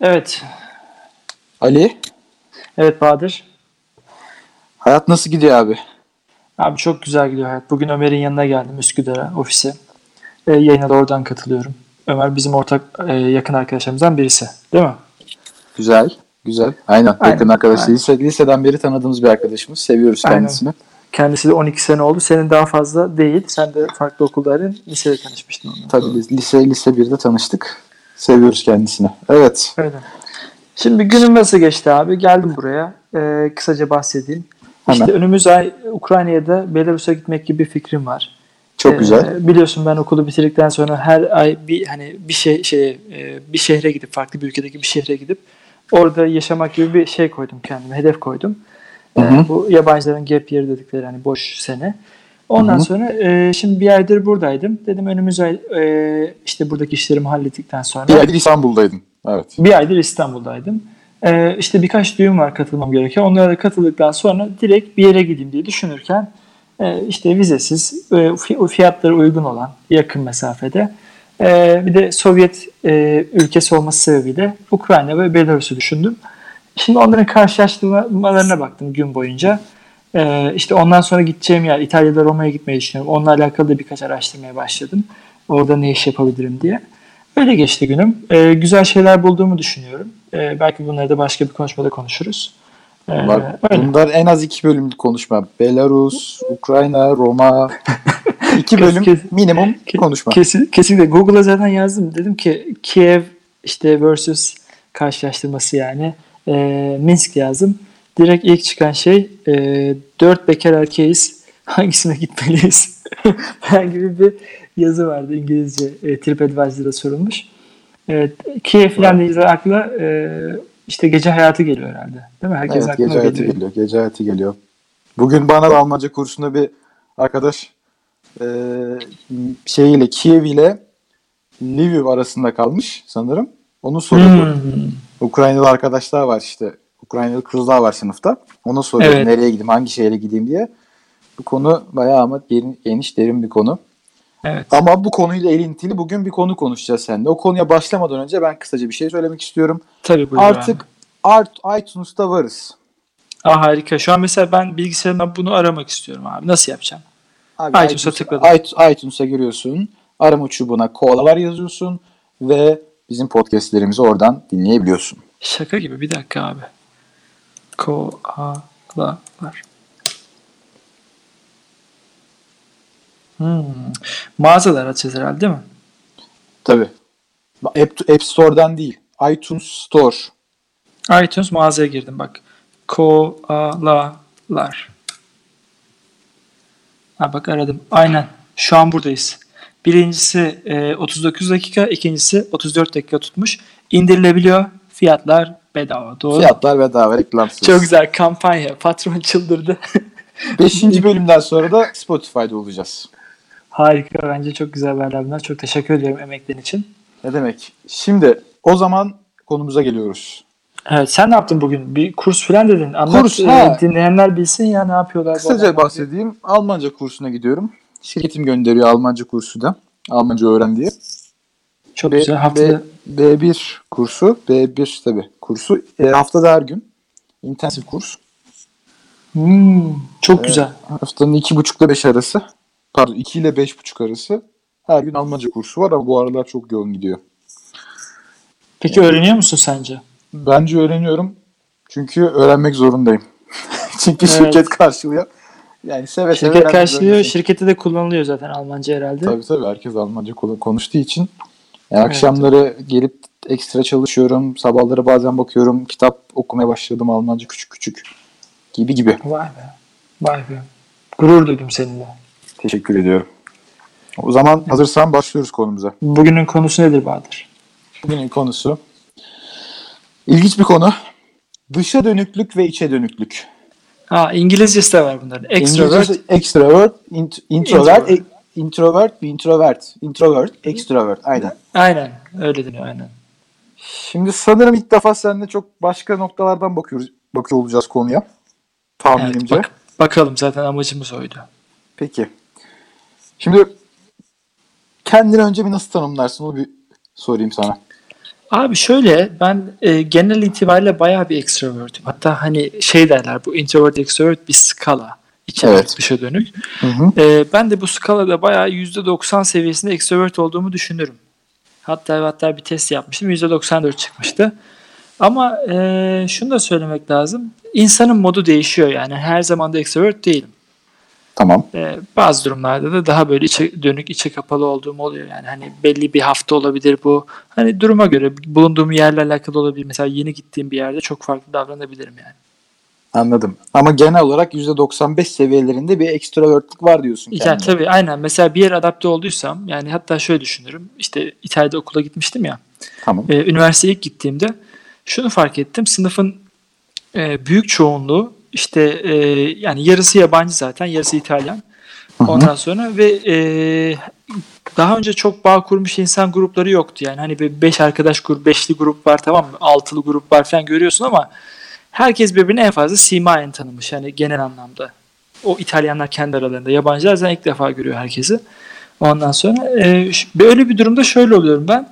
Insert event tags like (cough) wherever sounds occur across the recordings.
Evet. Ali, Evet Bahadır. hayat nasıl gidiyor abi? Abi çok güzel gidiyor hayat. Bugün Ömer'in yanına geldim Üsküdar'a, ofise. E, yayına da oradan katılıyorum. Ömer bizim ortak e, yakın arkadaşlarımızdan birisi. Değil mi? Güzel, güzel. Aynen, Aynen, yakın arkadaş. aynen. Lise, liseden beri tanıdığımız bir arkadaşımız. Seviyoruz Aynen. kendisini. Kendisi de 12 sene oldu. Senin daha fazla değil. Sen de farklı okuldaydın. Lisede tanışmıştın onunla. Tabii lis- lise, lise 1'de tanıştık. Seviyoruz kendisini. Evet, Öyle. Şimdi günüm nasıl geçti abi? Geldim buraya. E, kısaca bahsedeyim. Hemen. İşte önümüz ay Ukrayna'ya da Belarus'a gitmek gibi bir fikrim var. çok Ee, güzel. Biliyorsun ben okulu bitirdikten sonra her ay bir hani bir şey şey e, bir şehre gidip farklı bir ülkedeki bir şehre gidip orada yaşamak gibi bir şey koydum kendime, hedef koydum. Ee, Hı hı. bu yabancıların gap year dedikleri hani boş sene. Ondan Hı hı. sonra e, şimdi bir aydır buradaydım. Dedim önümüz ay e, işte buradaki işlerimi hallettikten sonra Bir aydır İstanbul'daydın. Evet. bir aydır İstanbul'daydım. Ee, işte birkaç düğün var katılmam gereken. Onlara da katıldıktan sonra direkt bir yere gideyim diye düşünürken e, işte vizesiz, e, fi- fiyatları uygun olan yakın mesafede e, bir de Sovyet e, ülkesi olması sebebiyle Ukrayna ve Belarus'u düşündüm. Şimdi onların karşılaştırmalarına baktım gün boyunca. E, işte ondan sonra gideceğim yer İtalya'da Roma'ya gitmeyi düşünüyorum. Onunla alakalı da birkaç araştırmaya başladım. Orada ne iş yapabilirim diye. Öyle geçti günüm. Ee, güzel şeyler bulduğumu düşünüyorum. Ee, belki bunları da başka bir konuşmada konuşuruz. Ee, Bunlar, öyle. bunlar en az iki bölümlük konuşma. Belarus, Ukrayna, Roma. (laughs) iki bölüm kes- minimum konuşma. Kesin, kesinlikle Google'a zaten yazdım. Dedim ki Kiev işte versus karşılaştırması yani. Ee, Minsk yazdım. Direkt ilk çıkan şey e, dört bekar erkeğiz. (laughs) Hangisine gitmeliyiz? (laughs) Ben gibi bir yazı vardı İngilizce. E, TripAdvisor'da sorulmuş. Evet, Kiev falan deyince akla e, işte gece hayatı geliyor herhalde. Değil mi? Herkes Evet, aklına gece hayatı geliyor. geliyor. Gece hayatı geliyor. Bugün bana da Almanca kursunda bir arkadaş e, şeyiyle Kiev ile Lviv arasında kalmış sanırım. Onu soruyordu. Hmm. Ukraynalı arkadaşlar var işte. Ukraynalı kızlar var sınıfta. Ona soruyor Evet. nereye gideyim, hangi şehre gideyim diye. Bu konu bayağı ama geniş, derin bir konu. Evet. Ama bu konuyla elintili bugün bir konu konuşacağız seninle. O konuya başlamadan önce ben kısaca bir şey söylemek istiyorum. Tabii buyur Artık Art iTunes'ta varız. Aa, harika. Şu an mesela ben bilgisayarımdan bunu aramak istiyorum abi. Nasıl yapacağım? Abi iTunes'a tıkladım. iTunes- iTunes'a giriyorsun. Arama çubuğuna koalalar yazıyorsun ve bizim podcastlerimizi oradan dinleyebiliyorsun. Şaka gibi. Bir dakika abi. Koalalar. Hmm. Mağazalar açacağız herhalde değil mi? Tabii. App, App Store'dan değil. iTunes Store. iTunes mağazaya girdim bak. Koalalar. Ha bak aradım. Aynen. Şu an buradayız. Birincisi e, 39 dakika, ikincisi 34 dakika tutmuş. İndirilebiliyor. Fiyatlar bedava. Doğru. Fiyatlar bedava reklamsız. Çok güzel kampanya. Patron çıldırdı. (laughs) Beşinci bölümden sonra da Spotify'da olacağız. Harika. Bence çok güzel haberler bunlar. Çok teşekkür ediyorum emeklerin için. Ne demek? Şimdi o zaman konumuza geliyoruz. Evet, sen ne yaptın bugün? Bir kurs falan dedin. Anlat, Kurs, e, dinleyenler bilsin ya ne yapıyorlar. Kısaca bahsedeyim. Almanca kursuna gidiyorum. Şirketim gönderiyor Almanca kursu da. Almanca öğren diye. Çok B, güzel. Haftada B, B1 kursu. B1 tabii kursu. E, haftada her gün. intensif kurs. Hmm, çok güzel. Haftanın iki buçukla beş arası. Pardon iki ile beş buçuk arası. Her gün Almanca kursu var ama bu aralar çok yoğun gidiyor. Peki öğreniyor musun sence? Bence öğreniyorum. Çünkü öğrenmek zorundayım. (laughs) Çünkü Evet. şirket karşılıyor. Yani seve seve Şirket öğrenmek karşılıyor. zorundayım. Şirkette de kullanılıyor zaten Almanca herhalde. Tabii tabii herkes Almanca konu- konuştuğu için. Yani akşamları gelip ekstra çalışıyorum. Sabahları bazen bakıyorum. Kitap okumaya başladım Almanca küçük küçük. Gibi gibi. Vay be. Vay be. Gurur duydum seninle. Teşekkür ediyorum. O zaman hazırsan başlıyoruz konumuza. Bugünün konusu nedir Bahadır? Bugünün konusu ilginç bir konu. Dışa dönüklük ve içe dönüklük. Ha, İngilizcesi de var bunların. Extrovert. Extrovert, int- introvert, Introvert. İntrovert ve introvert. Introvert, extrovert. Aynen. Aynen. Öyle deniyor aynen. Şimdi sanırım ilk defa seninle çok başka noktalardan bakıyoruz, bakıyor olacağız konuya. Evet, Tahminimce. bak, bakalım zaten amacımız oydu. Peki. Şimdi kendini önce bir nasıl tanımlarsın onu bir sorayım sana. Abi şöyle ben e, genel itibariyle bayağı bir extrovertim. Hatta hani şey derler bu introvert extrovert bir skala içeri Evet. dışa dönük. Hı hı. E, ben de bu skalada bayağı %90 seviyesinde extrovert olduğumu düşünürüm. Hatta hatta bir test yapmıştım %94 çıkmıştı. Ama e, şunu da söylemek lazım. İnsanın modu değişiyor yani her zaman da extrovert değilim. Tamam. Ee, bazı durumlarda da daha böyle içe dönük içe kapalı olduğum oluyor yani hani belli bir hafta olabilir bu hani duruma göre bulunduğum yerle alakalı olabilir mesela yeni gittiğim bir yerde çok farklı davranabilirim yani. Anladım. Ama genel olarak %95 seviyelerinde bir ekstravertlik var diyorsun kendine. tabii aynen mesela bir yere adapte olduysam yani hatta şöyle düşünürüm işte İtalya'da okula gitmiştim ya Tamam. e, üniversiteye ilk gittiğimde şunu fark ettim sınıfın e, büyük çoğunluğu işte e, yani yarısı yabancı zaten yarısı İtalyan. Ondan sonra ve e, daha önce çok bağ kurmuş insan grupları yoktu. Yani hani bir beş arkadaş grup, beşli grup var tamam mı? Altılı grup var falan görüyorsun ama herkes birbirini en fazla simayen tanımış yani genel anlamda. O İtalyanlar kendi aralarında. Yabancılar zaten ilk defa görüyor herkesi. Ondan sonra e, böyle bir durumda şöyle oluyorum ben.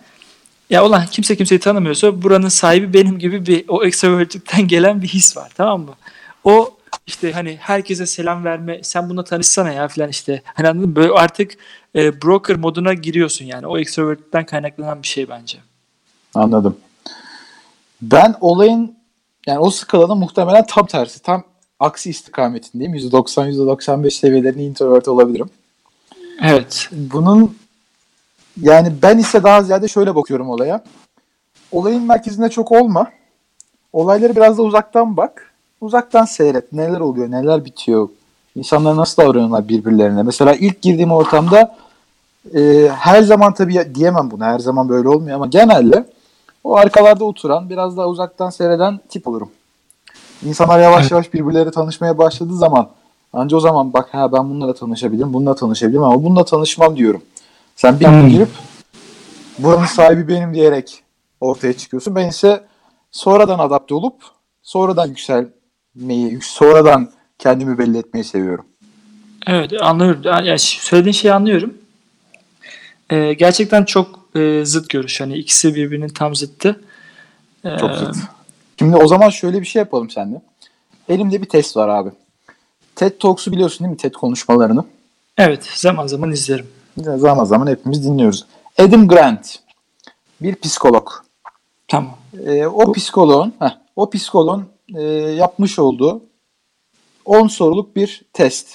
Ya ulan kimse kimseyi tanımıyorsa buranın sahibi benim gibi bir o extrovertlikten (laughs) gelen bir his var tamam mı? O işte hani herkese selam verme sen bununla tanışsana ya falan işte hani anladın mı? Böyle artık e, broker moduna giriyorsun yani o extrovertlikten kaynaklanan bir şey bence. Anladım. Ben olayın yani o skalanın muhtemelen tam tersi. Tam aksi istikametindeyim. %90, %95 seviyelerinde introvert olabilirim. Evet. Bunun yani ben ise daha ziyade şöyle bakıyorum olaya. Olayın merkezinde çok olma. Olayları biraz da uzaktan bak. Uzaktan seyret. Neler oluyor, neler bitiyor. İnsanlar nasıl davranıyorlar birbirlerine. Mesela ilk girdiğim ortamda e, her zaman tabii diyemem bunu. Her zaman böyle olmuyor ama genelde o arkalarda oturan, biraz daha uzaktan seyreden tip olurum. İnsanlar yavaş Evet. yavaş birbirleriyle tanışmaya başladığı zaman anca o zaman bak ha ben bununla tanışabilirim, bununla tanışabilirim ama bununla tanışmam diyorum. Sen bir Hmm. girip buranın sahibi benim diyerek ortaya çıkıyorsun. Ben ise sonradan adapte olup sonradan yükselmeyi, yük- sonradan kendimi belli etmeyi seviyorum. Evet anlıyorum. Yani söylediğin şeyi anlıyorum. E, gerçekten çok e, zıt görüş. Hani ikisi birbirinin tam zıttı. E, Çok zıt. Şimdi o zaman şöyle bir şey yapalım seninle. Elimde bir test var abi. TED Talks'u biliyorsun değil mi? TED konuşmalarını. Evet zaman zaman izlerim. Zaman zaman hepimiz dinliyoruz. Adam Grant bir psikolog. Tamam. Ee, o psikoloğun heh, o psikoloğun e, yapmış olduğu 10 soruluk bir test.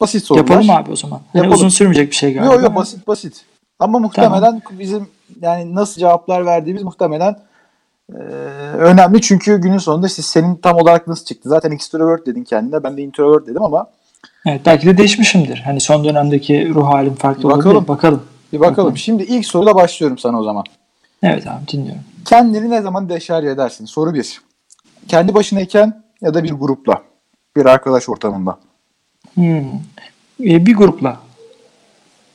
Basit sorular. Yapalım abi o zaman. Hani Yapalım. uzun sürmeyecek bir şey galiba. Yok yok basit basit. Ama muhtemelen bizim yani nasıl cevaplar verdiğimiz muhtemelen e, önemli çünkü günün sonunda siz senin tam olarak nasıl çıktı? Zaten extrovert dedin kendine ben de introvert dedim ama Evet, belki de değişmişimdir. Hani son dönemdeki ruh halim farklı Bakalım. olabilir. Bakalım. bir bakalım. Bakalım. Şimdi ilk soruyla başlıyorum sana o zaman. Evet abi dinliyorum. Kendini ne zaman deşarj edersin? Soru bir. Kendi başınayken ya da bir grupla. Bir arkadaş ortamında. Hmm. Ee, bir grupla.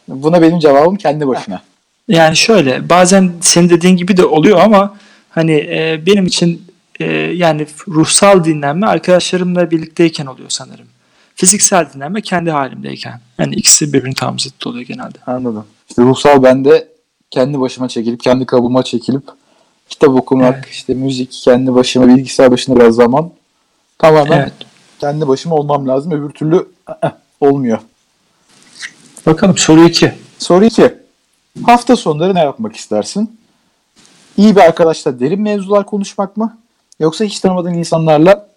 Buna benim cevabım kendi başına. Yani şöyle bazen senin dediğin gibi de oluyor ama hani e, benim için e, yani ruhsal dinlenme arkadaşlarımla birlikteyken oluyor sanırım. Fiziksel dinlenme kendi halimdeyken. Yani ikisi birbirinin tam zıttı oluyor genelde. Anladım. İşte ruhsal bende kendi başıma çekilip, kendi kabuğuma çekilip kitap okumak, Evet. işte müzik, kendi başıma, bilgisayar başında biraz zaman tamamen Evet. kendi başıma olmam lazım. Öbür türlü olmuyor. Bakalım soru 2. Soru 2. Hafta sonları ne yapmak istersin? İyi bir arkadaşla derin mevzular konuşmak mı? Yoksa hiç tanımadığın insanlarla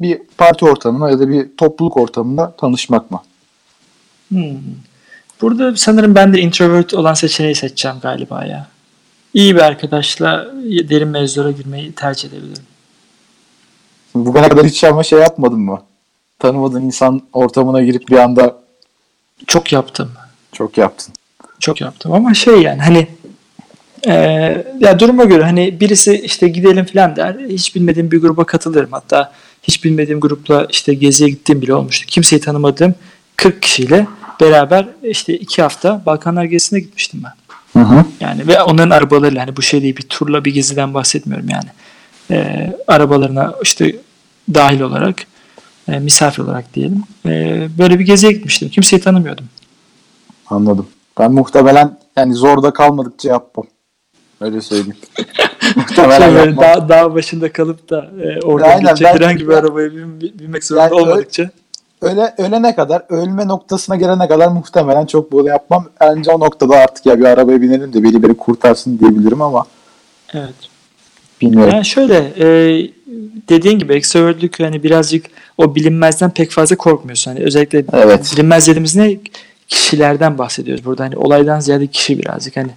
bir parti ortamına ya da bir topluluk ortamında tanışmak mı? Hmm. Burada sanırım ben de introvert olan seçeneği seçeceğim galiba ya. İyi bir arkadaşla derin mevzulara girmeyi tercih edebilirim. Bugüne kadar hiç ama şey yapmadın mı? Tanımadığın insan ortamına girip bir anda Çok yaptım. çok yaptın. Çok yaptım ama şey yani hani e, ya duruma göre hani birisi işte gidelim falan der. Hiç bilmediğim bir gruba katılırım. Hatta hiç bilmediğim grupla işte geziye gittiğim bile olmuştu. Kimseyi tanımadığım 40 kişiyle beraber işte iki hafta Balkanlar gezisine gitmiştim ben. Hı hı. Yani ve onların arabalarıyla hani bu şey değil bir turla bir geziden bahsetmiyorum yani. E, arabalarına işte dahil olarak e, misafir olarak diyelim. E, böyle bir geziye gitmiştim. Kimseyi tanımıyordum. Anladım. Ben muhtemelen yani zorda kalmadıkça yapmam. Öyle söyleyeyim. (laughs) Şey Muhtemelen böyle yapmam. dağ, dağ başında kalıp da e, orada Aynen, gidecek ben- herhangi bir arabaya bin, bin- binmek zorunda Yani olmadıkça. Öyle, ölene kadar, ölme noktasına gelene kadar muhtemelen çok bunu yapmam. Bence o noktada artık ya bir arabaya binelim de biri beni kurtarsın diyebilirim ama Evet. bilmiyorum. Yani şöyle e, dediğin gibi extrovertlük hani birazcık o bilinmezden pek fazla korkmuyorsun. Hani özellikle Evet. bilinmez dediğimiz ne? Kişilerden bahsediyoruz burada. Hani olaydan ziyade kişi birazcık hani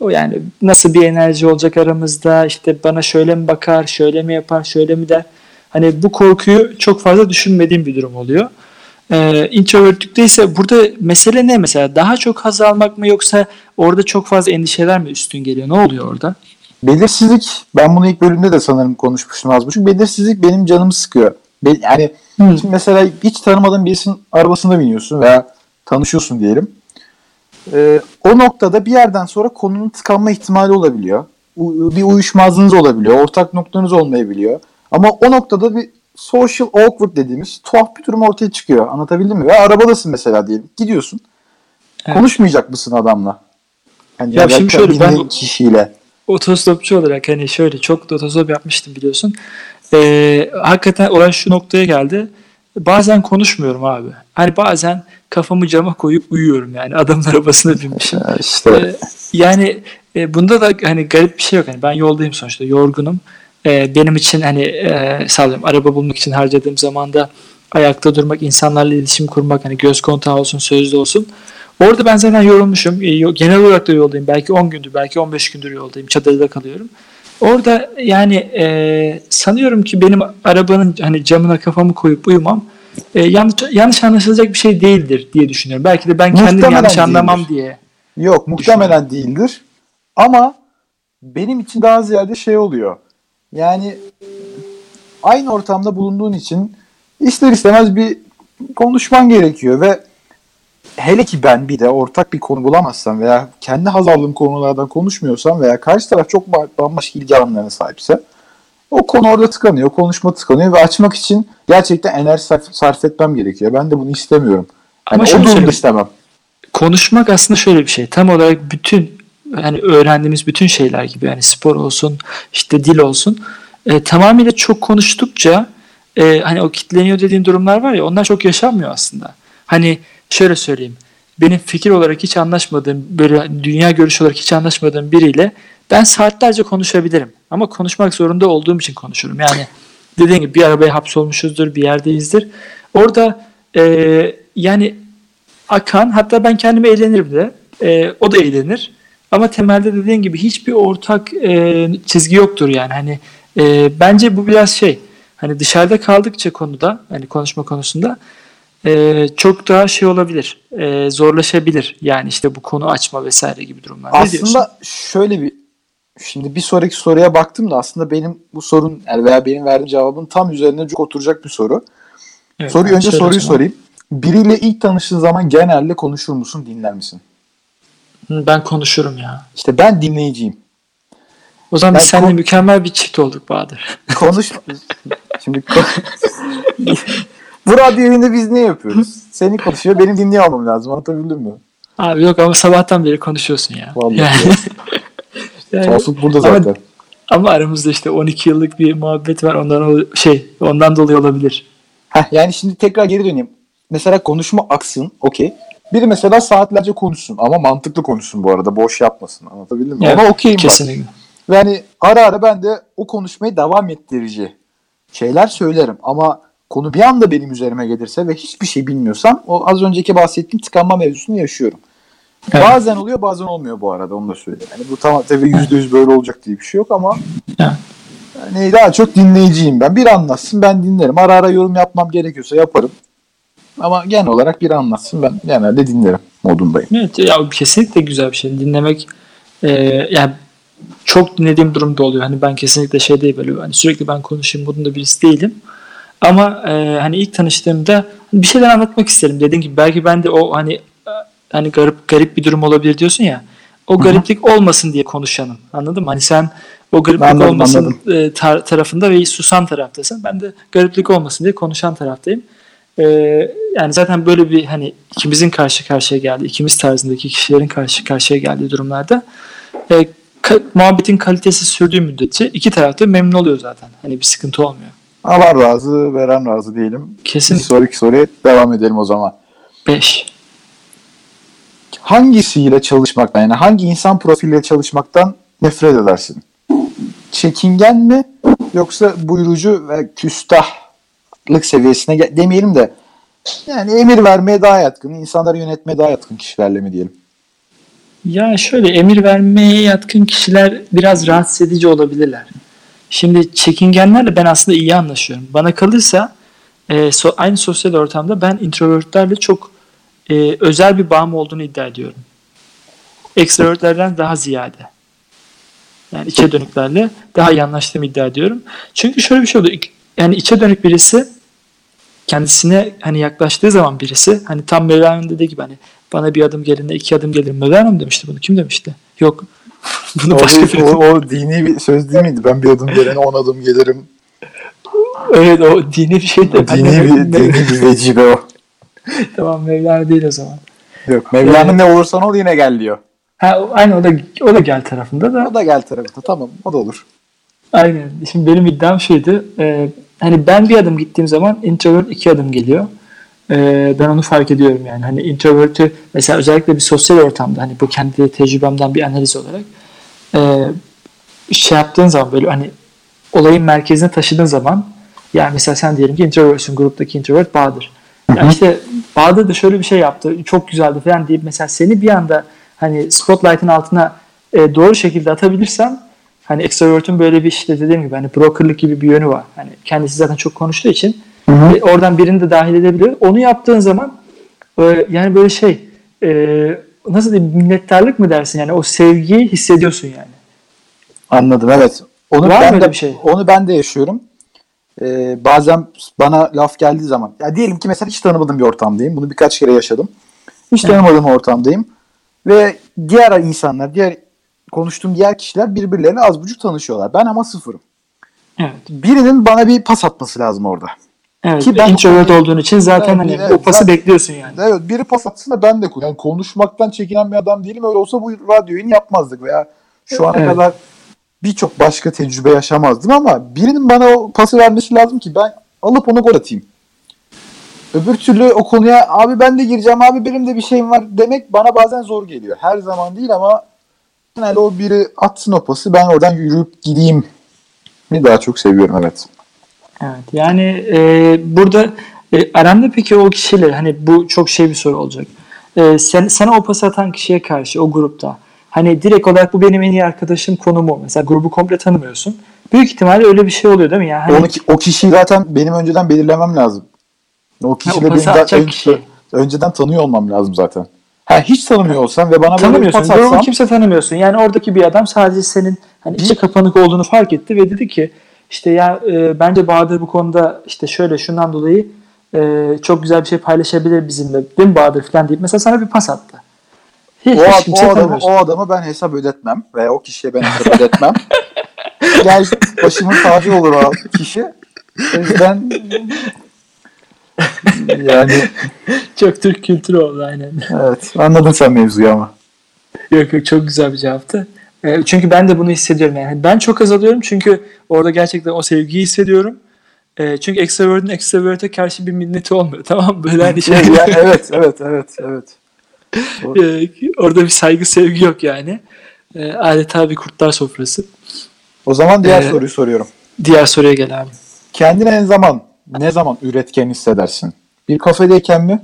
o yani nasıl bir enerji olacak aramızda işte bana şöyle mi bakar, şöyle mi yapar, şöyle mi der. Hani bu korkuyu çok fazla düşünmediğim bir durum oluyor. Ee, introvertlükte ise burada mesele ne mesela? Daha çok haz almak mı yoksa orada çok fazla endişeler mi üstün geliyor? Ne oluyor orada? Belirsizlik, ben bunu ilk bölümde de sanırım konuşmuştum az buçuk. Belirsizlik benim canımı sıkıyor. Be- Yani şimdi mesela hiç tanımadığın birisinin arabasına biniyorsun veya tanışıyorsun diyelim. Ee, o noktada bir yerden sonra konunun tıkanma ihtimali olabiliyor. U- bir uyuşmazlığınız olabiliyor. Ortak noktanız olmayabiliyor. Ama o noktada bir social awkward dediğimiz tuhaf bir durum ortaya çıkıyor. Anlatabildim mi? Ve arabadasın mesela diyelim. Gidiyorsun. Evet. Konuşmayacak mısın adamla? Yani Ya şimdi şöyle, ben- kişiyle. Otostopçu olarak hani şöyle çok da otostop yapmıştım biliyorsun. Ee, hakikaten olay şu noktaya geldi. Bazen konuşmuyorum abi. Hani bazen kafamı cama koyup uyuyorum yani adamın arabasına binmişim. İşte Ee, yani e, bunda da hani garip bir şey yok. Hani ben yoldayım sonuçta yorgunum. Ee, benim için hani e, sağlıyorum araba bulmak için harcadığım zamanda ayakta durmak, insanlarla iletişim kurmak, hani göz kontağı olsun, sözlü olsun. Orada ben zaten yorulmuşum. E, genel olarak da yoldayım. Belki 10 gündür, belki 15 gündür yoldayım. Çadırda kalıyorum. Orada yani e, sanıyorum ki benim arabanın hani camına kafamı koyup uyumam e, yanlış, yanlış anlaşılacak bir şey değildir diye düşünüyorum. Belki de ben kendim Muhtemelen yanlış anlamam değildir. diye. Yok muhtemelen değildir. Ama benim için daha ziyade şey oluyor. Yani aynı ortamda bulunduğun için ister istemez bir konuşman gerekiyor ve hele ki ben bir de ortak bir konu bulamazsam veya kendi haz aldığım konulardan konuşmuyorsam veya karşı taraf çok ba- bambaşka ilgi alanlarına sahipse o konu orada tıkanıyor, konuşma tıkanıyor ve açmak için gerçekten enerji sarf, etmem gerekiyor. Ben de bunu istemiyorum. Ama o durumda söyleyeyim. istemem. konuşmak aslında şöyle bir şey. Tam olarak bütün hani öğrendiğimiz bütün şeyler gibi yani spor olsun, işte dil olsun. E, tamamıyla çok konuştukça e, hani o kitleniyor dediğin durumlar var ya onlar çok yaşanmıyor aslında. Hani şöyle söyleyeyim. Benim fikir olarak hiç anlaşmadığım, böyle dünya görüşü olarak hiç anlaşmadığım biriyle ben saatlerce konuşabilirim. Ama konuşmak zorunda olduğum için konuşurum. Yani dediğim gibi bir arabaya hapsolmuşuzdur, bir yerdeyizdir. Orada e, yani akan hatta ben kendime eğlenirim de. E, o da eğlenir. Ama temelde dediğin gibi hiçbir ortak e, çizgi yoktur yani. Hani e, bence bu biraz şey. Hani dışarıda kaldıkça konuda, hani konuşma konusunda e, çok daha şey olabilir. e, zorlaşabilir. Yani işte bu konu açma vesaire gibi durumlar. Aslında şöyle bir şimdi bir sonraki soruya baktım da aslında benim bu sorun yani veya benim verdiğim cevabın tam üzerine çok oturacak bir soru. Evet, Soruyu önce soruyu zaman. sorayım. Biriyle ilk tanıştığın zaman genelde konuşur musun, dinler misin? Ben konuşurum ya. İşte ben dinleyiciyim. O zaman biz Ben seninle mükemmel bir çift olduk Bahadır. Konuş (laughs) şimdi (laughs) bu radyo evinde biz ne yapıyoruz? Seni konuşuyor, benim dinliyor olmam lazım. Anlatabildim mi? Abi yok ama sabahtan beri konuşuyorsun ya. Vallahi yani, ya. (laughs) yani- burada Ama- zaten. Ama aramızda işte 12 yıllık bir muhabbet var. Ondan şey, ondan dolayı olabilir. Heh, yani şimdi tekrar geri döneyim. Mesela konuşma aksın, okey. Biri mesela saatlerce konuşsun ama mantıklı konuşsun bu arada. Boş yapmasın. Anlatabildim mi? Evet, Ona okeyim bak. Kesinlikle. Ve hani ara ara ben de o konuşmayı devam ettirici şeyler söylerim. Ama konu bir anda benim üzerime gelirse ve hiçbir şey bilmiyorsam o az önceki bahsettiğim tıkanma mevzusunu yaşıyorum. Evet. Bazen oluyor bazen olmuyor bu arada onu da söyleyeyim. Yani bu tamam tabii yüzde yüz böyle olacak diye bir şey yok ama Evet. yani daha çok dinleyiciyim ben. Bir anlatsın ben dinlerim. Ara ara yorum yapmam gerekiyorsa yaparım. Ama genel olarak bir anlatsın ben genelde dinlerim modundayım. Evet ya kesinlikle güzel bir şey. Dinlemek e, yani çok dinlediğim durumda oluyor. Hani ben kesinlikle şey değil böyle hani sürekli ben konuşayım modunda birisi değilim. Ama e, hani ilk tanıştığımda bir şeyler anlatmak isterim. Dediğim gibi belki ben de o hani e, hani garip garip bir durum olabilir diyorsun ya. O gariplik olmasın diye konuşanım. Anladın mı? Hani sen o gariplik Anladım, olmasın anladım. e, tar- tarafında ve susan taraftasın. Ben de gariplik olmasın diye konuşan taraftayım. Ee, yani zaten böyle bir hani ikimizin karşı karşıya geldiği, ikimiz tarzındaki kişilerin karşı karşıya geldiği durumlarda e, ka- muhabbetin kalitesi sürdüğü müddetçe iki taraf da memnun oluyor zaten. Hani bir sıkıntı olmuyor. Allah razı, veren razı. Bir Kesin sonraki soruya devam edelim o zaman. 5. Hangisiyle çalışmaktan yani hangi insan profiliyle çalışmaktan nefret edersin? Çekingen mi yoksa buyurucu ve küstahlık seviyesine demeyelim de yani emir vermeye daha yatkın, insanları yönetmeye daha yatkın kişilerle mi diyelim? Ya şöyle emir vermeye yatkın kişiler biraz rahatsız edici olabilirler. Şimdi çekingenlerle ben aslında iyi anlaşıyorum. Bana kalırsa e, so- aynı sosyal ortamda ben introvertlerle çok e, özel bir bağım olduğunu iddia ediyorum. Extrovertlerden daha ziyade. Yani içe dönüklerle daha iyi anlaştığımı iddia ediyorum. Çünkü şöyle bir şey oluyor. Yani içe dönük birisi kendisine hani yaklaştığı zaman birisi hani tam Mevlana'nın dediği gibi hani bana bir adım gelin iki adım gelir. Mevlana mı demişti bunu? Kim demişti? Yok. Bunu O, başka biri. o, o dini bir söz değil miydi? Ben bir adım gelene on adım gelirim. Evet o dini bir şey de. Dini bir, dini bir vecibe o. (laughs) tamam Mevlana değil o zaman. Yok Mevlana ne olursan ol yine gel diyor. Ha, aynı o da, o da gel tarafında da. O da gel tarafında tamam o da olur. Aynen. Şimdi benim iddiam şeydi. E, hani ben bir adım gittiğim zaman introvert iki adım geliyor. E, ben onu fark ediyorum yani. Hani introvert'ü mesela özellikle bir sosyal ortamda hani bu kendi tecrübemden bir analiz olarak e, şey yaptığın zaman böyle hani olayın merkezine taşıdığın zaman yani mesela sen diyelim ki introvertsin gruptaki introvert Bahadır. Ya işte Bahadır da şöyle bir şey yaptı. Çok güzeldi falan deyip mesela seni bir anda hani spotlight'ın altına e, doğru şekilde atabilirsem hani extrovert'ün böyle bir işte dediğim gibi hani brokerlık gibi bir yönü var. Hani kendisi zaten çok konuştuğu için e, oradan birini de dahil edebiliyor. Onu yaptığın zaman e, yani böyle şey e, nasıl diyeyim minnettarlık mı dersin yani o sevgiyi hissediyorsun yani. Anladım evet. Onu Var ben de, bir şey? Onu ben de yaşıyorum. Ee, bazen bana laf geldiği zaman ya diyelim ki mesela hiç tanımadığım bir ortamdayım. Bunu birkaç kere yaşadım. Hiç Evet. tanımadığım ortamdayım. Ve diğer insanlar, diğer konuştuğum diğer kişiler birbirlerine az buçuk tanışıyorlar. Ben ama sıfırım. Evet. Birinin bana bir pas atması lazım orada. Evet. Ki ben- introvert olduğun için zaten Evet, hani evet, o pası zaten- bekliyorsun yani. Evet biri pas atsın da ben de yani konuşmaktan çekinen bir adam değilim. Öyle olsa bu radyoyu yapmazdık veya şu ana Evet. kadar birçok başka tecrübe yaşamazdım ama birinin bana o pası vermesi lazım ki ben alıp onu gol atayım. Öbür türlü o konuya abi ben de gireceğim abi benim de bir şeyim var demek bana bazen zor geliyor. Her zaman değil ama genelde o biri atsın o pası ben oradan yürüyüp gideyim daha çok seviyorum evet. Evet. Yani e, burada e, aranda peki o kişiyle hani bu çok şey bir soru olacak. E, sen, sana o pas atan kişiye karşı o grupta hani direkt olarak bu benim en iyi arkadaşım konumu. Mesela grubu komple tanımıyorsun. Büyük ihtimalle öyle bir şey oluyor değil mi? Yani hani, Onu, o kişiyi zaten benim önceden belirlemem lazım. O kişiyle o benim daha ön- kişi. önceden tanıyor olmam lazım zaten. Ha hiç tanımıyor olsam ve bana böyle bir tanımıyorsun. pas atsam kimse tanımıyorsun. Yani oradaki bir adam sadece senin hani içe kapanık olduğunu fark etti ve dedi ki işte ya e, bence Bahadır bu konuda işte şöyle şundan dolayı e, çok güzel bir şey paylaşabilir bizimle. Değil mi Bahadır falan deyip mesela sana bir pas attı. Hiç, o, hiç o, adamı, o adamı ben hesap ödetmem veya o kişiye ben hesap ödetmem. (laughs) Gel başımın tacı olur o kişi. O yüzden (laughs) yani Çok Türk kültürü oldu aynen. evet anladın sen mevzuyu ama. yok yok çok güzel bir cevaptı. E, çünkü ben de bunu hissediyorum yani. Ben çok azalıyorum çünkü orada gerçekten o sevgiyi hissediyorum. E, çünkü extrovert'in extrovert'e karşı bir minneti olmuyor. (laughs) Tamam mı? Böyle hani şey. Yani evet evet evet evet. (laughs) e, orada bir saygı sevgi yok yani. E, adeta bir kurtlar sofrası. O zaman diğer Ee, soruyu soruyorum. Diğer soruya gel abi. Kendini en zaman ne zaman üretken hissedersin? Bir kafedeyken mi?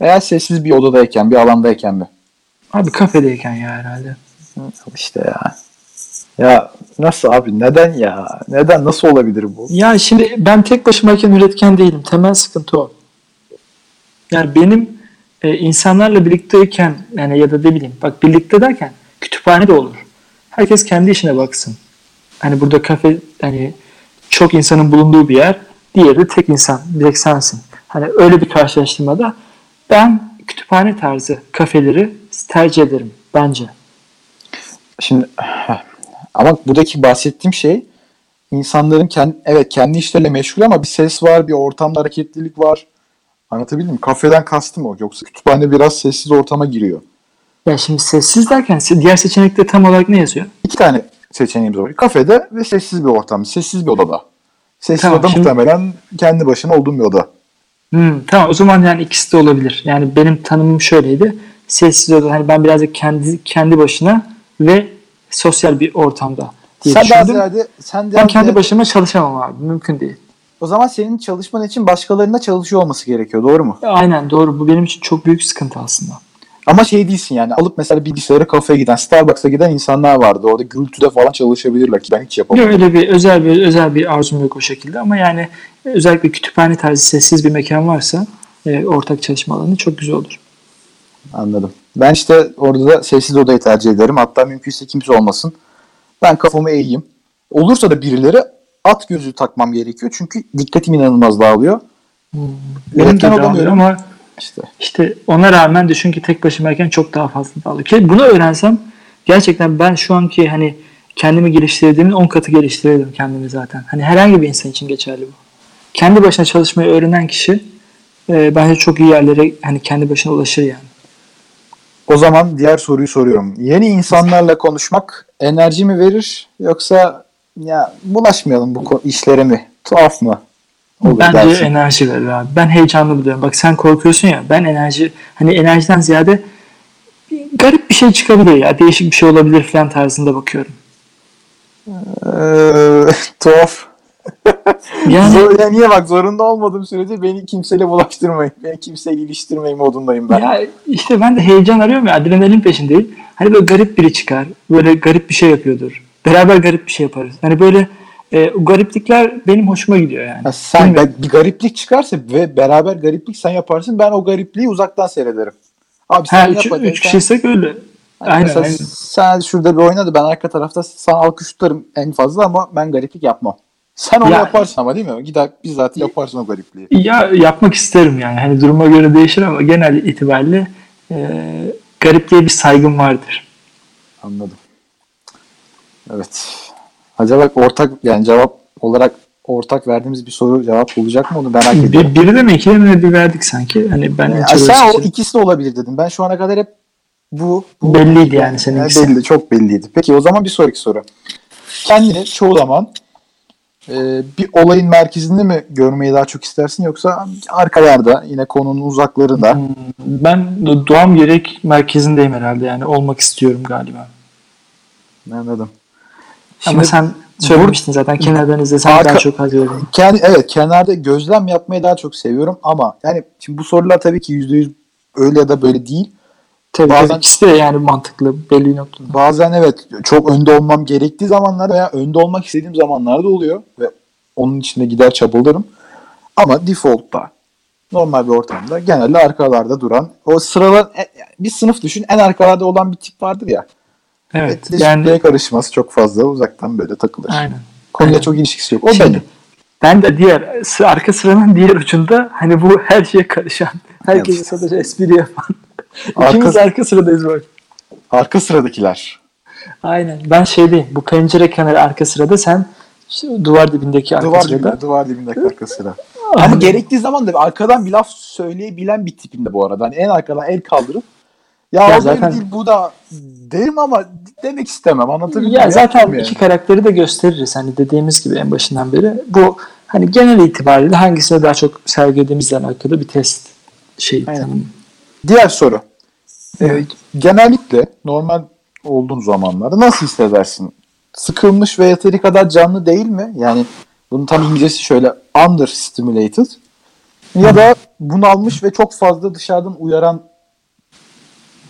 Veya sessiz bir odadayken, bir alandayken mi? Abi kafedeyken ya herhalde. İşte ya. Ya nasıl abi? Neden ya? Neden? Nasıl olabilir bu? Ya şimdi ben tek başımayken üretken değilim. Temel sıkıntı o. Yani benim e, insanlarla birlikteyken yani ya da ne bileyim bak birlikte derken kütüphane de olur. Herkes kendi işine baksın. Hani burada kafe hani çok insanın bulunduğu bir yer. Diğeri tek insan. Bir tek sensin. Hani öyle bir karşılaştırmada ben kütüphane tarzı kafeleri tercih ederim bence. Şimdi ama buradaki bahsettiğim şey insanların kendi, evet kendi işleriyle meşgul ama bir ses var, bir ortamda hareketlilik var. Anlatabildim mi? Kafeden kastım o. Yoksa kütüphane biraz sessiz ortama giriyor. Ya şimdi sessiz derken diğer seçenekte tam olarak ne yazıyor? İki tane seçeneğimiz var. Kafede ve sessiz bir ortam. Sessiz bir odada. Sessiz Tamam, oda şimdi- muhtemelen kendi başına olduğum bir oda. Hmm, tamam o zaman yani ikisi de olabilir. Yani benim tanımım şöyleydi. Sessiz oda hani ben birazcık kendi kendi başına ve sosyal bir ortamda diye Sen düşündüm. ziyade, sen Ben kendi ziyade- başıma çalışamam abi. Mümkün değil. o zaman senin çalışman için başkalarına çalışıyor olması gerekiyor. Doğru mu? Aynen doğru. Bu benim için çok büyük sıkıntı aslında. Ama şey değilsin yani alıp mesela bilgisayarı kafeye giden, Starbucks'a giden insanlar vardı. Orada gürültüde falan çalışabilirler ki ben hiç yapamam. Yok öyle bir özel bir özel bir arzum yok o şekilde ama yani özellikle kütüphane tarzı sessiz bir mekan varsa e, ortak çalışma alanı çok güzel olur. Anladım. Ben işte orada da sessiz odayı tercih ederim. Hatta mümkünse kimse olmasın. Ben kafamı eğeyim. Olursa da birileri at gözü takmam gerekiyor. Çünkü dikkatim inanılmaz dağılıyor. Benim de dağılıyor ama İşte işte ona rağmen düşün ki tek başımayken çok daha fazla dağılıyor. Ki bunu öğrensem gerçekten ben şu anki hani kendimi geliştirdiğimin 10 katı geliştirirdim kendimi zaten. Hani herhangi bir insan için geçerli bu. Kendi başına çalışmayı öğrenen kişi e, bence çok iyi yerlere hani kendi başına ulaşır yani. O zaman diğer soruyu soruyorum. Yeni insanlarla konuşmak enerji mi verir yoksa ya bulaşmayalım bu işlere mi? Tuhaf mı? Olur Bence dersin. enerji verir abi. Ben heyecanlı buluyorum. Bak sen korkuyorsun ya. Ben enerji hani enerjiden ziyade garip bir şey çıkabilir ya. Değişik bir şey olabilir falan tarzında bakıyorum. Ee, (laughs) tuhaf. (laughs) Yani Zor, ya niye bak zorunda olmadığım sürece beni kimseyle bulaştırmayın. Beni kimseyle iliştirmeyin modundayım ben. ya işte ben de heyecan arıyorum ya. Adrenalin peşindeyim. Hani böyle garip biri çıkar. Böyle garip bir şey yapıyordur. Beraber garip bir şey yaparız. Hani böyle e, o gariplikler benim hoşuma gidiyor yani. Ha, sen Bilmiyorum. bir gariplik çıkarsa ve beraber gariplik sen yaparsın ben o garipliği uzaktan seyrederim. Abi sen Ha, yap üç, hadi, üç sen- kişiysek öyle. Hani Aynen, aynen. sen şurada bir oynadı ben arka tarafta sana alkış tutarım en fazla ama ben gariplik yapmam. Sen onu Ya- yaparsın ama değil mi? Gider bizzat yaparsın o garipliği. Ya yapmak isterim yani. Hani duruma göre değişir ama genel itibariyle e, garipliğe bir saygım vardır. Anladım. Evet. Acaba ortak yani cevap olarak ortak verdiğimiz bir soru cevap olacak mı onu merak ediyorum. Bir, biri de mi ikili mi bir verdik sanki. Hani ben Ya hiç öyle sen o ikisi de olabilir dedim. Ben şu ana kadar hep bu, bu Belliydi yani senin Yani belli, çok belliydi. Peki o zaman bir sonraki soru. Kendini çoğu zaman e, bir olayın merkezinde mi görmeyi daha çok istersin yoksa arkalarda yine konunun uzaklarında Hmm, Ben do- doğam gerek merkezindeyim herhalde yani olmak istiyorum galiba. anladım. Ama Şimdi sen söylemiştin zaten kenardan izlesen Arka- daha çok haz veririm. kendi evet kenarda gözlem yapmayı daha çok seviyorum ama yani şimdi bu sorular tabii ki %100 öyle ya da böyle değil. Tabii Bazen- tabii ikisi de yani mantıklı belli noktada. Bazen evet çok önde olmam gerektiği zamanlarda veya önde olmak istediğim zamanlarda oluyor ve onun içinde gider çabalarım. Ama default'ta normal bir ortamda genelde arkalarda duran o sıralar e- bir sınıf düşün en arkalarda olan bir tip vardır ya. Evet Yani yani karışması çok fazla uzaktan böyle takılır. aynen. Konuya Aynen. çok ilişkisi yok. O Şimdi, benim. ben de diğer arka sıranın diğer ucunda hani bu her şeye karışan, herkese sadece espri yapan. İkimiz Arka- arka sıradayız böyle. Arka sıradakiler. Aynen. Ben şeydeyim. Bu pencere kenarı arka sırada sen duvar dibindeki arka Duvar sırada. dibinde, duvar dibindeki arka sıra. (laughs) Ama gerektiği zaman da arkadan bir laf söyleyebilen bir tipinde bu arada. Hani en arkadan el kaldırıp ya, Ya o zaten- değil bu da derim ama demek istemem. Anlatabildim Ya mi? zaten Yapmam iki yani. karakteri de gösteririz. Hani dediğimiz gibi en başından beri. Bu hani genel itibariyle hangisine daha çok sergilediğimizle alakalı bir test şey. Aynen. tanımı. Diğer soru. Evet. Genellikle normal olduğun zamanlarda nasıl hissedersin? Sıkılmış ve yeteri kadar canlı değil mi? Yani bunun tam İngilizcesi şöyle understimulated ya da bunalmış ve çok fazla dışarıdan uyaran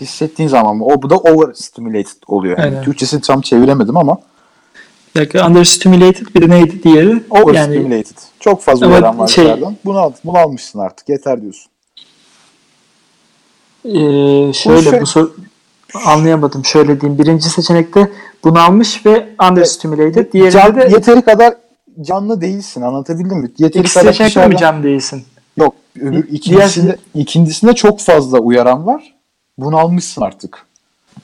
hissettiğin zaman mı? O bu da overstimulated oluyor. Yani Aynen. Türkçesini tam çeviremedim ama Bir dakika, understimulated bir de neydi diğeri? Yani overstimulated. Çok fazla uyaran var şey- dışarıdan. Bunal, bunalmışsın artık. Yeter diyorsun. Şöyle şey- bu soru anlayamadım. Şöyle diyeyim. Birinci seçenekte bunalmış ve understimulated. Diğerinde Can- de yeteri kadar canlı değilsin. Anlatabildim mi? Yeteri ikisi kadar seçenekte mi dışarıdan- can değilsin? Yok. Öbür Diğer- ikincisinde, ikincisinde çok fazla uyaran var. Bunalmışsın artık.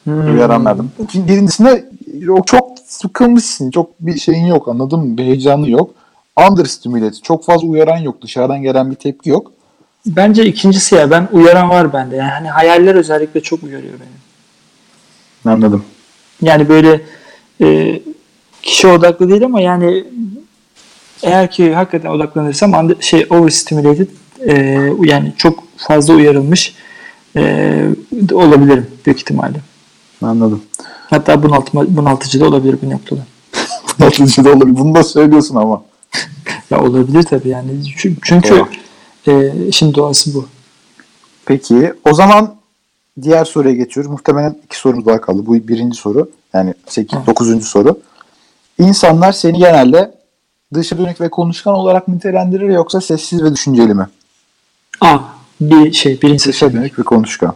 Hmm. Uyaranlardan. Birincisinde çok sıkılmışsın. Çok bir şeyin yok anladın mı? Bir heyecanı yok. Understimulated. Çok fazla uyaran yok. Dışarıdan gelen bir tepki yok. Bence ikincisi ya. Ben uyaran var bende. Yani hani hayaller özellikle çok uyarıyor beni. Anladım. Yani böyle e, kişi odaklı değil ama yani eğer ki hakikaten odaklanırsam under- şey overstimulated e, yani çok fazla uyarılmış e, olabilirim büyük ihtimalle. Anladım. Hatta bunaltma, bunaltıcı da olabilir bu noktada. Bunaltıcı da olabilir. Bunu da söylüyorsun ama. (laughs) Ya olabilir tabii yani. Çünkü, çünkü e, işin doğası bu. Peki o zaman diğer soruya geçiyoruz. Muhtemelen iki sorumuz daha kaldı. Bu birinci soru. Yani 8, Hı. 9. soru. İnsanlar seni genelde dışa dönük ve konuşkan olarak nitelendirir yoksa sessiz ve düşünceli mi? A. Bir şey. Birincisi. Dışa dönük ve konuşkan.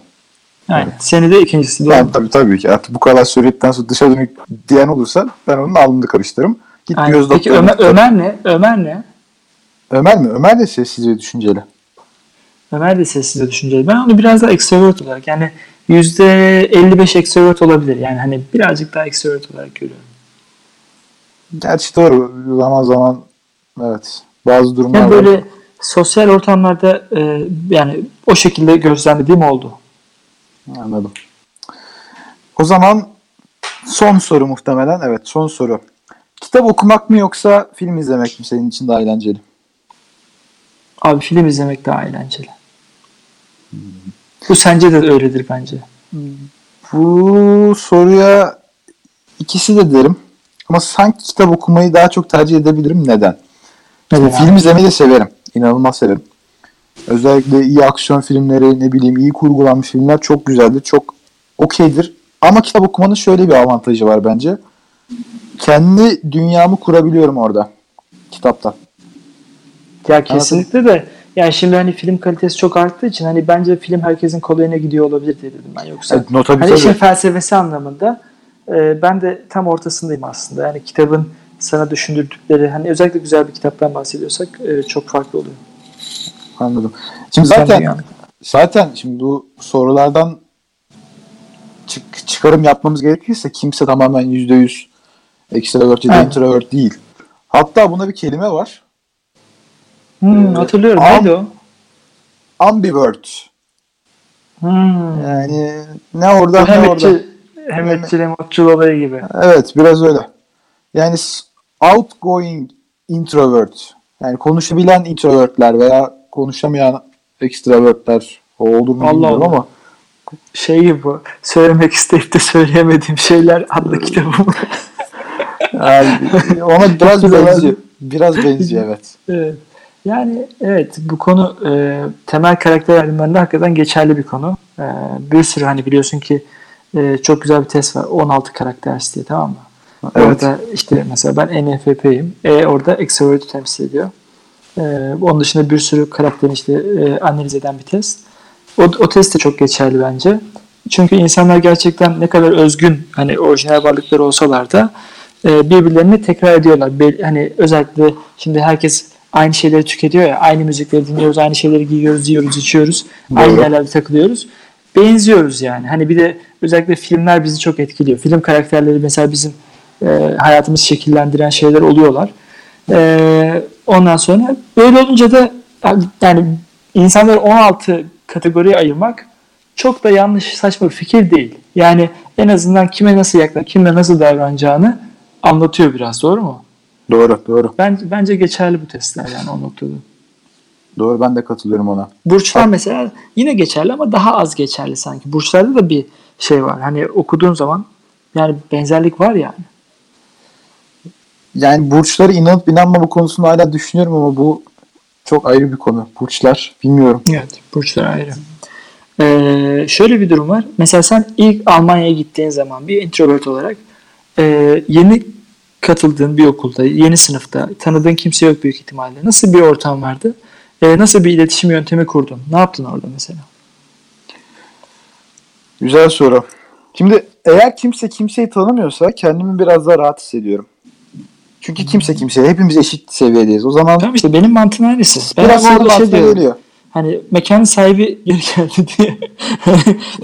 Aynen. Seni de ikincisi. Doğru. Yani tabii tabii ki. Artık bu kadar söyledikten sonra dışa dönük diyen olursa ben onun alnını karıştırırım. Git Aynen. Peki. Ömer, Ömer ne? Ömer ne? Ömer mi? Ömer de sessiz ve düşünceli. Ömer de sessiz ve düşünceli. Ben onu biraz daha extrovert olarak yani %55 extrovert olabilir. Yani hani birazcık daha extrovert olarak görüyorum. Gerçi doğru. Zaman zaman evet. Bazı durumlar Yani var. böyle sosyal ortamlarda e, yani o şekilde gözlemlediğim oldu. Anladım. O zaman son soru muhtemelen. Evet son soru. Kitap okumak mı yoksa film izlemek mi senin için daha eğlenceli? Abi film izlemek daha eğlenceli. Bu sence de öyledir bence. Bu soruya ikisi de derim. Ama sanki kitap okumayı daha çok tercih edebilirim. Neden? Neden Film abi? izlemeyi de severim. İnanılmaz severim. Özellikle iyi aksiyon filmleri, ne bileyim iyi kurgulanmış filmler çok güzeldir. Çok okeydir. Ama kitap okumanın şöyle bir avantajı var bence. Kendi dünyamı kurabiliyorum orada. Kitapta. Ya kesinlikle de yani şimdi hani film kalitesi çok arttığı için hani bence film herkesin kolayına gidiyor olabilir diye dedim ben yoksa. Evet, nota Hani işin felsefesi anlamında e, ben de tam ortasındayım aslında. Yani kitabın sana düşündürdükleri hani özellikle güzel bir kitaptan bahsediyorsak e, çok farklı oluyor. Anladım. Şimdi zaten zaten şimdi bu sorulardan çık- çıkarım yapmamız gerekirse kimse tamamen %100 extrovert ya da introvert değil. Hatta buna bir kelime var. Hmm, Ee, hatırlıyorum. am- Neydi o? Ambivert. Hmm. Yani ne oradan ne orada. Hemetçi, remotçul olayı gibi. Evet biraz öyle. Yani outgoing introvert. Yani konuşabilen introvertler veya konuşamayan extrovertler o olur mu Allah bilmiyorum Allah. ama Şey gibi bu. Söylemek isteyip de söyleyemediğim şeyler adlı kitabım. (laughs) yani ona biraz benziyor. Biraz benziyor evet. Evet. Yani evet bu konu e, temel karakter ayrımlarında hakikaten geçerli bir konu. E, bir sürü hani biliyorsun ki e, çok güzel bir test var. 16 karakter diye tamam mı? Evet. Orada işte mesela ben NFP'yim. E orada extrovert'i temsil ediyor. E, onun dışında bir sürü karakterini işte e, analiz eden bir test. O, o test de çok geçerli bence. Çünkü insanlar gerçekten ne kadar özgün hani orijinal varlıkları olsalar da e, birbirlerini tekrar ediyorlar. Bel- hani özellikle şimdi herkes aynı şeyleri tüketiyor ya. Aynı müzikleri dinliyoruz, aynı şeyleri giyiyoruz, yiyoruz, içiyoruz. Aynı Doğru. yerlerde takılıyoruz. Benziyoruz yani. Hani bir de özellikle filmler bizi çok etkiliyor. Film karakterleri mesela bizim e, hayatımızı şekillendiren şeyler oluyorlar. E, ondan sonra böyle olunca da yani insanları 16 kategoriye ayırmak çok da yanlış saçma bir fikir değil. Yani en azından kime nasıl yaklaşıp kimle nasıl davranacağını anlatıyor biraz doğru mu? Doğru doğru. Ben, bence geçerli bu testler yani o noktada. Doğru ben de katılıyorum ona. Burçlar mesela yine geçerli ama daha az geçerli sanki. Burçlarda da bir şey var. Hani okuduğun zaman yani benzerlik var yani. Yani burçları inanıp inanmama konusunda hala düşünüyorum ama bu çok ayrı bir konu. Burçlar bilmiyorum. Evet, burçlar ayrı. Ee, şöyle bir durum var. Mesela sen ilk Almanya'ya gittiğin zaman bir introvert olarak e, yeni katıldığın bir okulda, yeni sınıfta tanıdığın kimse yok büyük ihtimalle. Nasıl bir ortam vardı? E, nasıl bir iletişim yöntemi kurdun? Ne yaptın orada mesela? Güzel soru. Şimdi eğer kimse kimseyi tanımıyorsa kendimi biraz daha rahat hissediyorum. Çünkü kimse kimseye hepimiz eşit seviyedeyiz. O zaman Tamam işte benim mantığım aynısı. Ben biraz aslında orada şey geliyor. Hani mekanın sahibi geri geldi diye.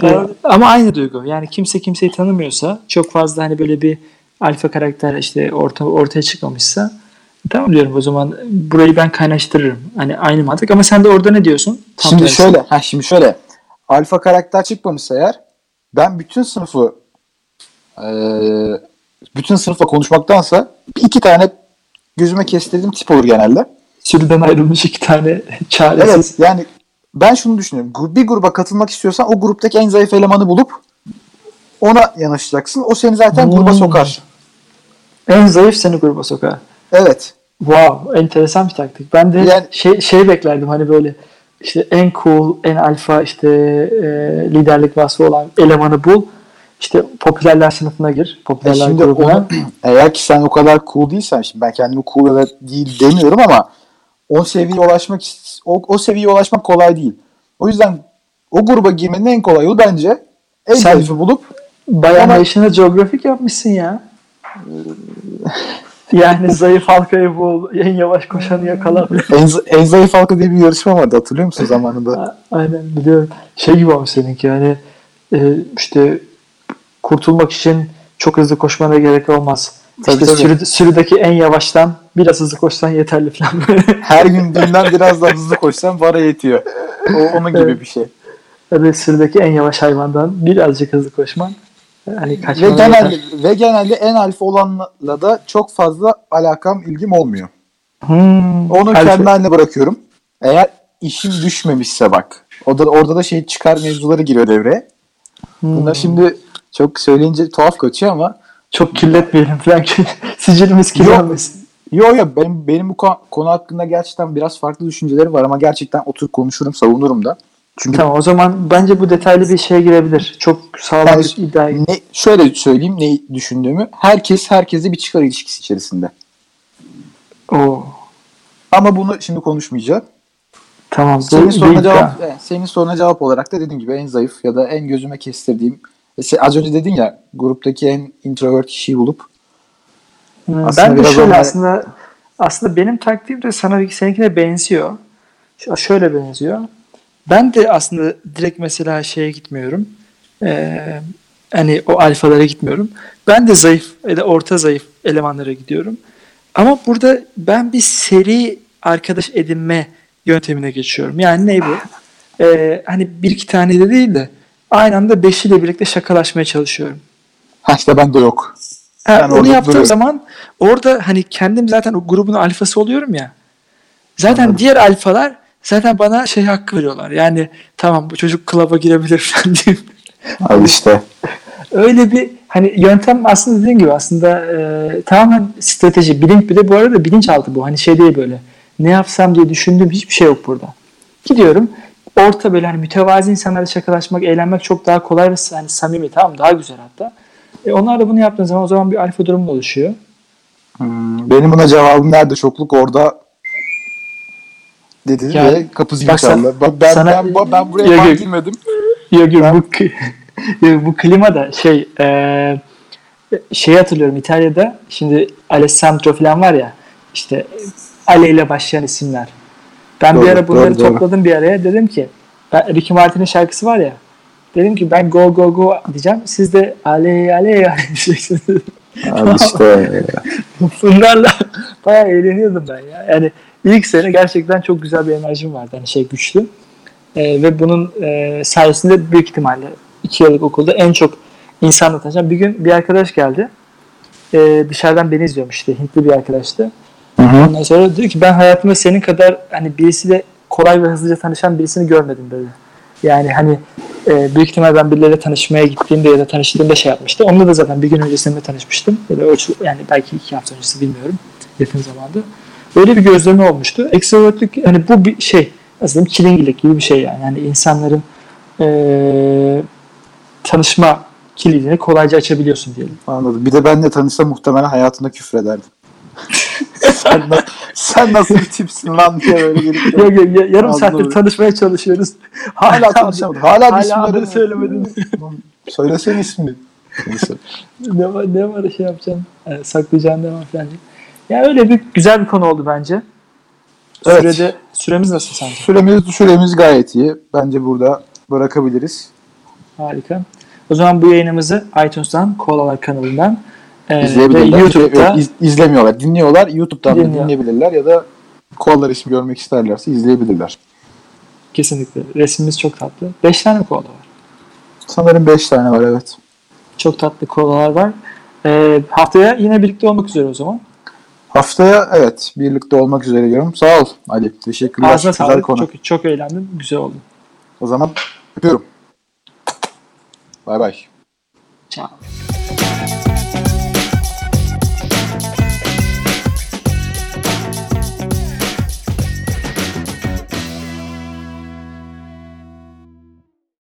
(laughs) Ama aynı duygu. Yani kimse kimseyi tanımıyorsa çok fazla hani böyle bir alfa karakter işte orta, ortaya çıkmamışsa tamam diyorum o zaman burayı ben kaynaştırırım. Hani aynı mantık ama sen de orada ne diyorsun? Tam Şimdi tersi. şöyle, ha şimdi şöyle. Alfa karakter çıkmamışsa eğer ben bütün sınıfı Ee, bütün sınıfla konuşmaktansa iki tane gözüme kestirdiğim tip olur genelde. Sürüden ayrılmış iki tane (laughs) çaresiz. Evet yani ben şunu düşünüyorum. Bir gruba katılmak istiyorsan o gruptaki en zayıf elemanı bulup ona yanaşacaksın. O seni zaten gruba Hmm. sokar. En zayıf seni gruba sokar. Evet. Wow, enteresan bir taktik. Ben de Yani- şey şey beklerdim hani böyle işte en cool, en alfa işte e, liderlik vasfı olan elemanı bul. İşte popülerler sınıfına gir. E Popülerler şimdi grubuna. onu, (clears throat) eğer ki sen o kadar cool değilsen şimdi ben kendimi cool ya değil demiyorum ama o seviyeye ulaşmak o, o seviyeye ulaşmak kolay değil. O yüzden o gruba girmenin en kolay yolu bence en Sen- bulup Bayağı Ama- National Geographic yapmışsın ya. Yani zayıf halkayı bul, en yavaş koşanı yakala. en, en zayıf halka diye bir yarışma vardı hatırlıyor musun zamanında? Aynen biliyorum. Şey gibi olmuş seninki yani e, işte kurtulmak için çok hızlı koşmana gerek olmaz. Tabii, işte tabii. Sürü, sürüdeki en yavaştan biraz hızlı koşsan yeterli falan. Her gün dünden biraz daha hızlı koşsan vara yetiyor. O onun gibi Evet. bir şey. Da sürüdeki en yavaş hayvandan birazcık hızlı koşman hani Ve genelde, ve genelde en alfa olanla da çok fazla alakam, ilgim olmuyor. Hmm, Onu alfa- kendi haline bırakıyorum. Eğer işim düşmemişse bak. O da, orada da şey çıkar mevzuları giriyor devreye. Hmm. Bunlar şimdi çok söyleyince tuhaf kaçıyor ama çok kirletmeyelim falan (laughs) sicilimiz kirlenmesin. yo yo benim, benim bu konu hakkında gerçekten biraz farklı düşüncelerim var ama gerçekten oturup konuşurum, savunurum da. Çünkü Tamam o zaman bence bu detaylı bir şeye girebilir. Çok sağlam bir iddia. ne, şöyle söyleyeyim ne düşündüğümü. Herkes herkese bir çıkar ilişkisi içerisinde. Oo. Ama bunu şimdi konuşmayacağım. Tamam. Senin soruna cevap, evet, senin soruna cevap olarak da dediğim gibi en zayıf ya da en gözüme kestirdiğim se- az önce dedin ya gruptaki en introvert kişiyi bulup Hmm, Aslında ben de şöyle onlara- aslında aslında benim taktiğim de sana seninkine benziyor. Şöyle benziyor. Ben de aslında direkt mesela şeye gitmiyorum. Ee, hani o alfalara gitmiyorum. Ben de zayıf ya da orta zayıf elemanlara gidiyorum. Ama burada ben bir seri arkadaş edinme yöntemine geçiyorum. Yani ne bu? Ee, hani bir iki tane de değil de aynı anda beşiyle birlikte şakalaşmaya çalışıyorum. ha işte bende yok. Ha, Ben onu yaptığım duruyorum. zaman orada hani kendim zaten o grubun alfası oluyorum ya. Zaten Anladım. diğer alfalar zaten bana şey hakkı veriyorlar. Yani tamam bu çocuk klaba girebilir falan (laughs) diye. Al işte. Öyle bir hani yöntem aslında dediğim gibi aslında e, tamamen strateji. Bilinç bir de bu arada bilinçaltı bu. Hani şey değil böyle. Ne yapsam diye düşündüğüm hiçbir şey yok burada. Gidiyorum. Orta böyle hani mütevazi insanlarla şakalaşmak, eğlenmek çok daha kolay ve hani samimi tamam daha güzel hatta. E, onlar da bunu yaptığın zaman o zaman bir alfa durumu oluşuyor. Hmm, benim buna cevabım nerede çokluk orada dedi Yani- ve kapı zili Bak çaldı. Ben, ben, sana- ben, ben buraya Yok, girmedim. Yok yok bu, kli- (laughs) yok, bu klima da şey e, şey hatırlıyorum İtalya'da şimdi Alessandro falan var ya işte Ale ile başlayan isimler. Ben Doğru, bir ara bunları doğru, doğru. topladım bir araya dedim ki ben, Ricky Martin'in şarkısı var ya dedim ki ben go go go diyeceğim siz de Ale Ale Ale (laughs) diyeceksiniz. Abi işte (laughs) Bunlarla bayağı eğleniyordum ben ya. Yani ilk sene gerçekten çok güzel bir enerjim vardı. Hani şey güçlü. Ee, ve bunun e, sayesinde büyük ihtimalle iki yıllık okulda en çok insanla tanışacağım. Bir gün bir arkadaş geldi. Ee, dışarıdan beni izliyormuş işte. Hintli bir arkadaştı. Hı hı. Ondan sonra diyor ki ben hayatımda senin kadar hani birisiyle kolay ve hızlıca tanışan birisini görmedim böyle. Yani hani e, büyük ihtimal ben birileriyle tanışmaya gittiğimde ya da tanıştığımda şey yapmıştı. Onunla da zaten bir gün öncesinde tanışmıştım. Ya da ölçü, yani belki iki hafta öncesi bilmiyorum. Yakın zamanda. Böyle bir gözlemi olmuştu. Extrovertlik hani bu bir şey aslında çilingirlik gibi bir şey yani. Yani insanların e, tanışma kilidini kolayca açabiliyorsun diyelim. Anladım. Bir de benle tanışsa muhtemelen hayatında küfrederdim. (laughs) sen, na- sen nasıl bir tipsin lan diye böyle gelip Yok, yok, ya- yarım saattir tanışmaya çalışıyoruz. hala (laughs) tanışamadık. Hala, Hala isimleri adını söylemedin. Söylesene ismini. (laughs) Ne var ne var şey yapacaksın? Yani saklayacağın ne var falan. Ya öyle bir güzel bir konu oldu bence. Evet. Sürede süremiz nasıl sence? Süremiz, süremiz gayet iyi. Bence burada bırakabiliriz. Harika. O zaman bu yayınımızı iTunes'tan, Kolalar kanalından e, ve İzleyebilirler. YouTube'da Yok, iz- izlemiyorlar. Dinliyorlar. YouTube'dan da Dinliyor. dinleyebilirler ya da kollar ismi görmek isterlerse izleyebilirler. kesinlikle resmimiz çok tatlı. 5 tane koala var. Sanırım 5 tane var evet. Çok tatlı kolalar var. Ee, haftaya yine birlikte olmak üzere o zaman. Haftaya evet birlikte olmak üzere diyorum. Sağ ol Ali. Teşekkürler. Ağzına Güzel sağlık. konu. Çok, çok eğlendim. Güzel oldu. O zaman öpüyorum. Bay bay. Ciao.